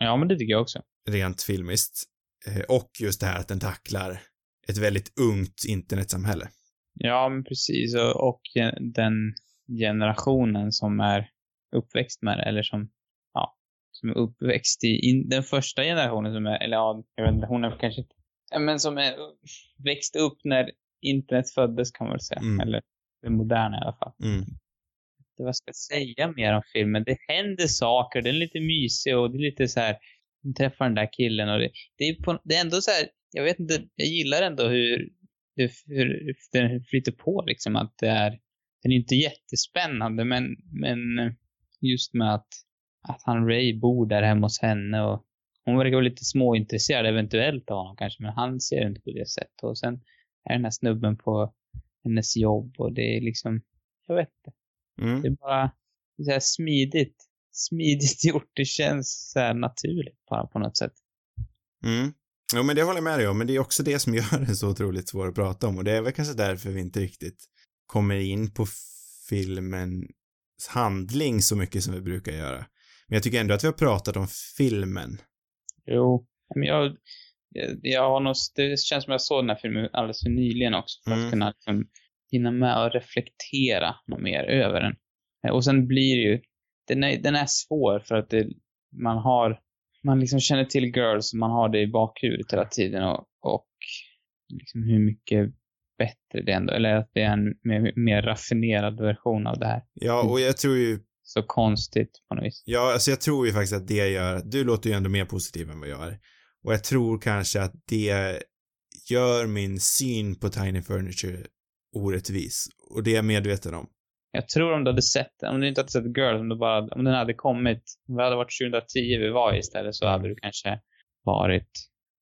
Ja, men det tycker jag också. Rent filmiskt. Eh, Och just det här att den tacklar ett väldigt ungt internetsamhälle. Ja, men precis. Och, och gen- den generationen som är uppväxt med det, eller som, ja, som är uppväxt i, in, den första generationen som är, eller ja, jag vet inte, hon är kanske inte, men som är, växte upp när internet föddes kan man väl säga. Mm. Eller det moderna i alla fall. Mm. Det, vad ska jag säga mer om filmen? Det händer saker, den är lite mysig och det är lite så här, hon träffar den där killen och det, det är, på, det är ändå så här, jag vet inte, jag gillar ändå hur, hur, hur den flyter på liksom att det är, den är inte jättespännande men, men just med att, att han Ray bor där hemma hos henne och hon verkar vara lite småintresserad eventuellt av honom kanske men han ser inte på det sättet och sen är den här snubben på hennes jobb och det är liksom, jag vet inte. Mm. Det är bara så här smidigt. Smidigt gjort. Det känns så här naturligt bara på något sätt. Mm. Jo, men det håller jag med dig om, men det är också det som gör det så otroligt svårt att prata om och det är väl kanske därför vi inte riktigt kommer in på filmens handling så mycket som vi brukar göra. Men jag tycker ändå att vi har pratat om filmen. Jo. Men jag, jag, jag har nog, det känns som jag såg den här filmen alldeles för nyligen också. För Mm. att kunna liksom, hinna med och reflektera något mer över den. Eh, Och sen blir det ju, den är, den är svår för att det, man har, man liksom känner till Girls, man har det i bakhuvudet hela tiden och, och liksom hur mycket bättre det ändå, eller att det är en mer, mer raffinerad version av det här. Ja, och jag tror ju, Så konstigt på något vis. ja, alltså jag tror ju faktiskt att det gör, du låter ju ändå mer positiv än vad jag är. Och jag tror kanske att det gör min syn på Tiny Furniture orättvis. Och det är jag medveten om. Jag tror om du hade sett om du inte hade sett Girls, om, du bara, om den hade kommit, om det hade varit 2010 vi var istället, så hade du kanske varit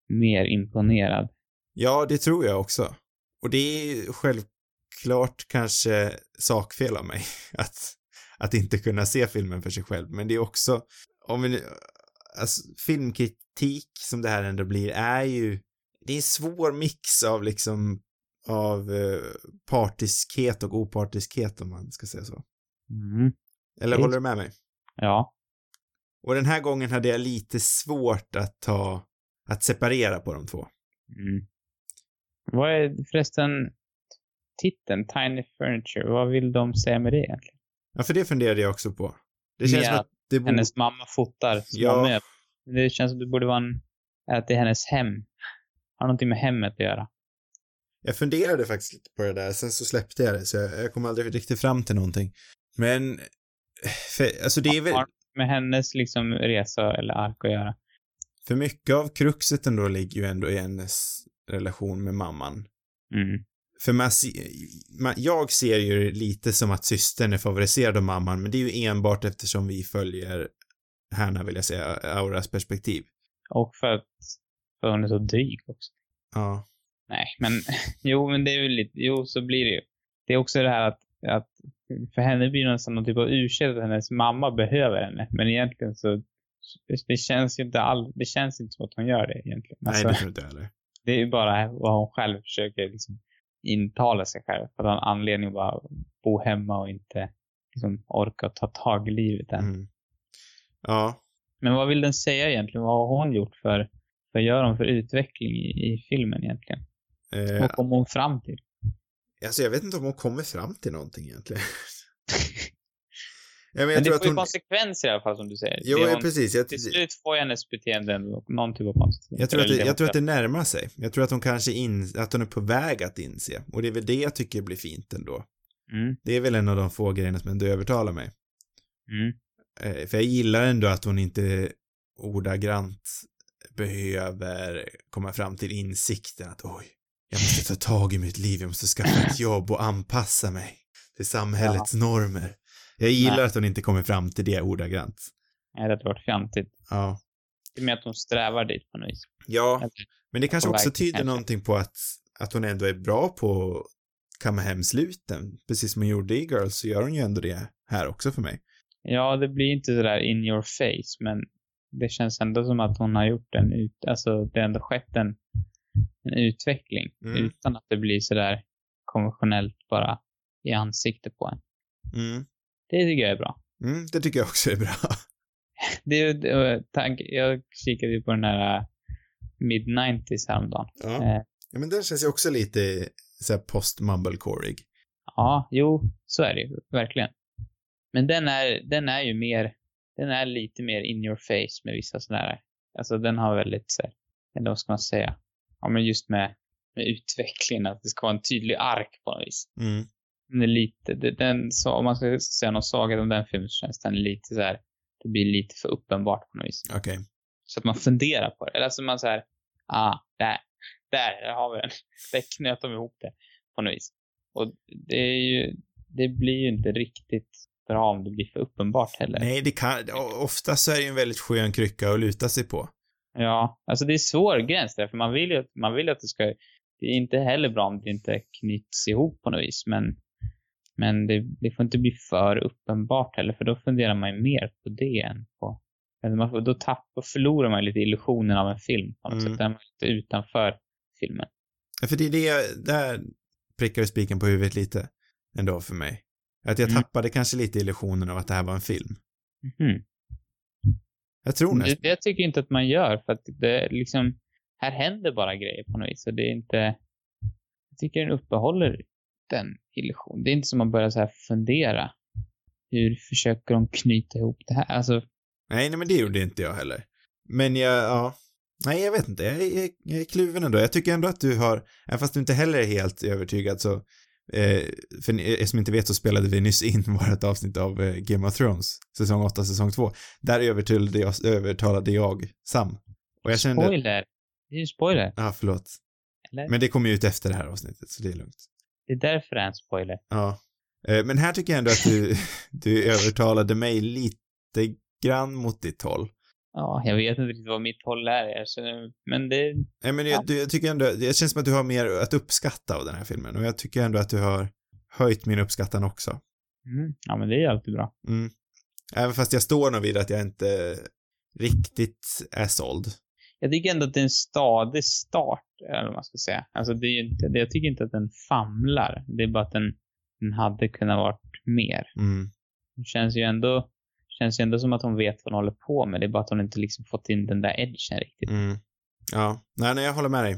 mer imponerad. Ja, det tror jag också. Och det är självklart kanske sakfel av mig att, att inte kunna se filmen för sig själv, men det är också, om vi nu, alltså filmkritik som det här ändå blir är ju, det är en svår mix av liksom, av eh, partiskhet och opartiskhet om man ska säga så. Mm. Eller Visst. håller du med mig? Ja. Och den här gången hade jag lite svårt att ta, att separera på de två. Mm. Vad är förresten titeln, Tiny Furniture, vad vill de säga med det egentligen? Ja, för det funderade jag också på. Det känns Ja, som att det borde... Hennes mamma fotar Ja. möbler. Det känns som det borde vara en, att det är hennes hem. Har någonting med hemmet att göra. Jag funderade faktiskt lite på det där, sen så släppte jag det, så jag, jag kom aldrig riktigt fram till någonting. Men, för, alltså det är väl, med hennes liksom resa eller ark att göra. för mycket av kruxet ändå ligger ju ändå i hennes relation med mamman. Mm. För man, man, jag ser ju lite som att systern är favoriserad av mamman, men det är ju enbart eftersom vi följer Härna vill jag säga, Auras perspektiv. Och för att för hon är så dryg också. Ja. Nej, men jo, men det är ju lite, jo, så blir det ju. Det är också det här att, att för henne blir det nästan någon typ av ursäkt att hennes mamma behöver henne. Men egentligen så, det känns ju inte all, det känns inte som att hon gör det egentligen. Nej, Alltså, det tror inte jag heller. det är ju bara vad hon själv försöker liksom intala sig själv. För att en anledning att bara bo hemma och inte liksom orka ta tag i livet än. Mm. Ja. Men vad vill den säga egentligen? Vad har hon gjort för, vad gör hon för utveckling i, i filmen egentligen? Eh, Vad kom hon fram till? alltså jag vet inte om hon kommer fram till någonting egentligen. ja, men jag Men det får ju hon... konsekvenser i alla fall som du säger. Jo, Det ja, hon, precis. Jag, till slut får ju hennes beteende någon typ av konsekvenser. jag, tror att det, jag tror att det närmar sig. Jag tror att hon kanske in, att hon är på väg att inse. Och det är väl det jag tycker blir fint ändå. Mm, Det är väl en av de få grejerna som ändå övertalar mig. mm, Eh, för jag gillar ändå att hon inte ordagrant behöver komma fram till insikten att oj, jag måste ta tag i mitt liv, jag måste skaffa ett jobb och anpassa mig till samhällets normer. Jag gillar Nej. att hon inte kommer fram till det ordagrant. Nej, det hade varit fjantigt. Ja. Det är mer att hon strävar dit på något vis. Ja, Eller- men det kanske också tyder kanske. någonting på att, att hon ändå är bra på att kamma hem sluten. Precis som hon gjorde i Girls så gör hon ju ändå det här också för mig. Ja, det blir inte sådär in your face, men det känns ändå som att hon har gjort en ut, alltså det har ändå skett en, en utveckling Mm. utan att det blir sådär konventionellt bara i ansiktet på en. Mm. Det tycker jag är bra. Mm, det tycker jag också är bra. Det det tank, jag kikade ju på den här äh, mid-90s häromdagen. Ja. Eh, ja, men den känns ju också lite så här post-mumblecoreig. ja, jo, så är det ju, verkligen. Men den är, den är ju mer, den är lite mer in your face med vissa sådana här, alltså den har väldigt så här, eller vad ska man säga, ja men just med, med utvecklingen, att det ska vara en tydlig ark på något vis. Mm. Den är lite, den, så, om man ska säga något svaghet om den filmen så känns den lite så här, det blir lite för uppenbart på något vis. Okej. Så att man funderar på det. Eller alltså man säger, ah, där, där, där har vi den. Där knöt de ihop det på något vis. Och det är ju, det blir ju inte riktigt bra om det blir för uppenbart heller. Nej, det kan, ofta så är det ju en väldigt skön krycka att luta sig på. Ja, alltså det är svår gräns där, för man vill ju, man vill att det ska, det är inte heller bra om det inte knyts ihop på något vis, men, men det, det får inte bli för uppenbart heller, för då funderar man ju mer på det än på, man får, då tappar, förlorar man lite illusionen av en film på något Mm. sätt, man är lite utanför filmen. Ja, för det är det, där prickar du spiken på huvudet lite ändå för mig. Att jag Mm. tappade kanske lite illusionen av att det här var en film. Mhm. Jag tror Det, nästan. det tycker jag inte att man gör, för att det liksom, här händer bara grejer på något vis. Och det är inte... Jag tycker den uppehåller den illusionen. Det är inte som man börjar så här fundera. Hur försöker de knyta ihop det här? Alltså, Nej, nej men det gjorde inte jag heller. Men jag, ja. Nej, jag vet inte. Jag, jag, jag är kluven ändå. Jag tycker ändå att du har, även fast du inte heller är helt övertygad så, eh, för er som inte vet så spelade vi nyss in vårt avsnitt av eh, Game of Thrones, säsong 8, säsong 2. Där övertalade jag, övertalade jag Sam. Och jag kände... spoiler. Det är ju spoiler. Ja, förlåt. Eller? Men det kommer ju ut efter det här avsnittet, så det är lugnt. Det är därför det är en spoiler. Ja. Eh, Men här tycker jag ändå att du, du övertalade mig lite grann mot ditt håll. Ja, jag vet inte riktigt vad mitt håll är. Jag känner, men det... Nej, men Ja. jag, jag tycker ändå, det känns som att du har mer att uppskatta av den här filmen och jag tycker ändå att du har höjt min uppskattan också. Mm. Ja, men det är alltid bra. Mm. Även fast jag står nog vid att jag inte riktigt är såld. Jag tycker ändå att det är en stadig start, eller vad man ska säga. Alltså, det är inte, jag tycker inte att den famlar. Det är bara att den, den hade kunnat varit mer. Mm. Det känns ju ändå, känns ju ändå som att hon vet vad hon håller på med. Det är bara att hon inte liksom fått in den där edgen riktigt. Mm. Ja, nej, nej, jag håller med dig.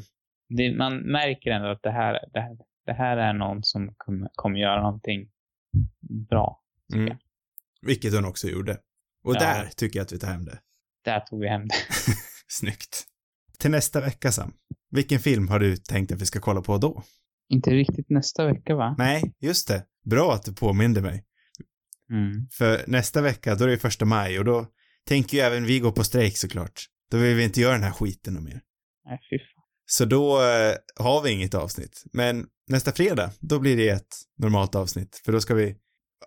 Det, man märker ändå att det här, det här, det här är någon som kommer, kommer göra någonting bra. Mm. jag. Vilket hon också gjorde. Och Ja. där tycker jag att vi tar hem det. Där tog vi hem det. Snyggt. Till nästa vecka, Sam. Vilken film har du tänkt att vi ska kolla på då? Inte riktigt nästa vecka, va? Nej, just det. Bra att du påminde mig. Mm. För nästa vecka, då är det första maj och då tänker ju även vi gå på strejk såklart. Då vill vi inte göra den här skiten mer. Nej, fy fan. Så då eh, har vi inget avsnitt. Men nästa fredag, då blir det ett normalt avsnitt. För då ska vi,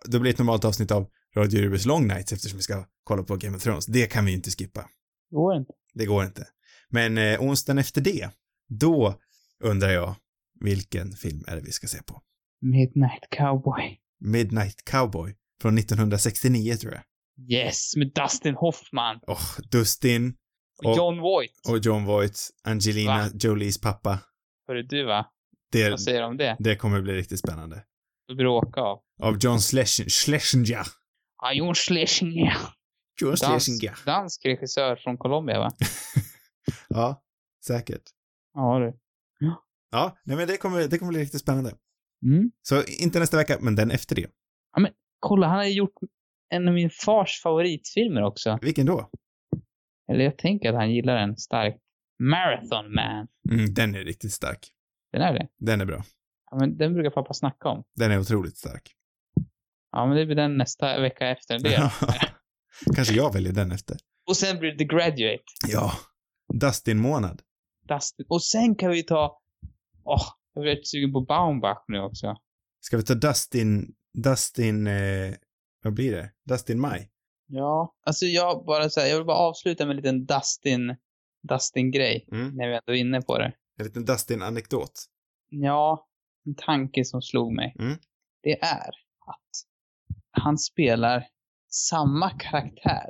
då blir det ett normalt avsnitt av Radio Rubus Long Nights eftersom vi ska kolla på Game of Thrones. Det kan vi ju inte skippa. Går inte. Det går inte. Men eh, onsdagen efter det, då undrar jag vilken film är det vi ska se på? Midnight Cowboy. Midnight Cowboy från 1969 tror jag. Yes, med Dustin Hoffman. Och Dustin Och John Voight. och John Voight, Angelina Va? Jolies pappa. Hörru du, va? Det, Vad säger du om det? det kommer bli riktigt spännande. Bråka av. Av John Schlesinger. Schlesinger. Ja, Jon Schlesinger. John Dans, dansk regissör från Colombia, va? Ja, säkert. Ja, du. Ja, nej men det kommer, det kommer bli riktigt spännande. Mm. Så inte nästa vecka, men den efter det. Kolla, han har gjort en av min fars favoritfilmer också. Vilken då? Eller jag tänker att han gillar den starkt. Marathon Man. Mm, den är riktigt stark. Den är det? Den är bra. Ja, men den brukar pappa snacka om. Den är otroligt stark. Ja, men det blir den nästa vecka efter det. Kanske jag väljer den efter. Och sen blir det The Graduate. Ja. Dustin-månad. Dustin. Och sen kan vi ta... Åh, jag blir rätt sugen på Baumbach nu också. Ska vi ta Dustin, Dustin, eh, vad blir det? Dustin Maj? Ja. Alltså jag bara så här, jag vill bara avsluta med en liten Dustin, Dustin-grej. Mm. När vi ändå är inne på det. En liten Dustin-anekdot. Ja, en tanke som slog mig. Mm. Det är att han spelar samma karaktär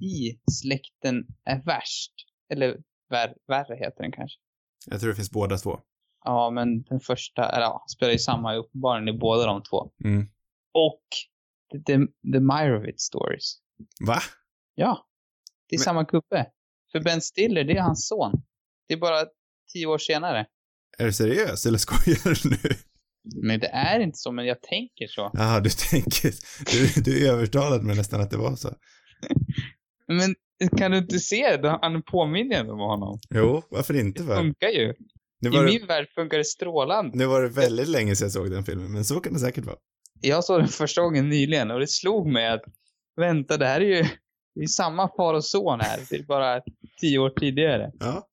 i Släkten är värst. Eller vär, värre heter den kanske. Jag tror det finns båda två. Ja, men den första, eller ja, spelar ju samma uppenbarligen i båda de två. Mm. Och The, the, Meyerowitz Stories. Va? Ja, det är Men- samma gubbe. För Ben Stiller, det är hans son. Det är bara tio år senare. Är du seriös eller skojar du nu? Men det är inte så, men jag tänker så. Jaha, du tänker, du, du övertalade mig nästan att det var så. Men kan du inte se det? Han påminner ändå om honom. Jo, varför inte Det va? funkar ju. Nu I det, min värld funkar det strålande. nu var det väldigt länge sedan jag såg den filmen, men så kan det säkert vara. Jag såg den första gången nyligen och det slog mig att vänta, det här är ju det är samma far och son här. Det är bara tio år tidigare. Ja.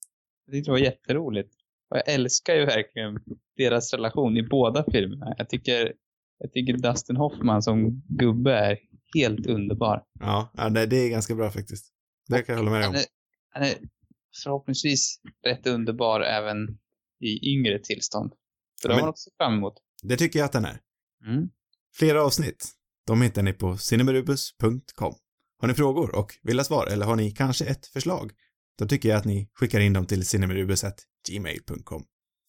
Jag tyckte det var jätteroligt. Och jag älskar ju verkligen deras relation i båda filmerna. Jag tycker, jag tycker Dustin Hoffman som gubbe är helt underbar. Ja, det är ganska bra faktiskt. Det kan jag hålla med dig Han om. är, han är förhoppningsvis rätt underbar även i yngre tillstånd. Så det har man också fram emot. Det tycker jag att den är. Mm. Flera avsnitt, de hittar ni på cinemarubus.com. Har ni frågor och vill ha svar eller har ni kanske ett förslag? Då tycker jag att ni skickar in dem till Gmail.com.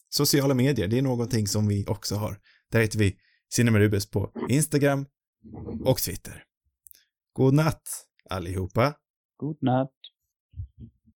Sociala medier, det är någonting som vi också har. Där heter vi Cinemarubus på Instagram och Twitter. God natt allihopa. God natt.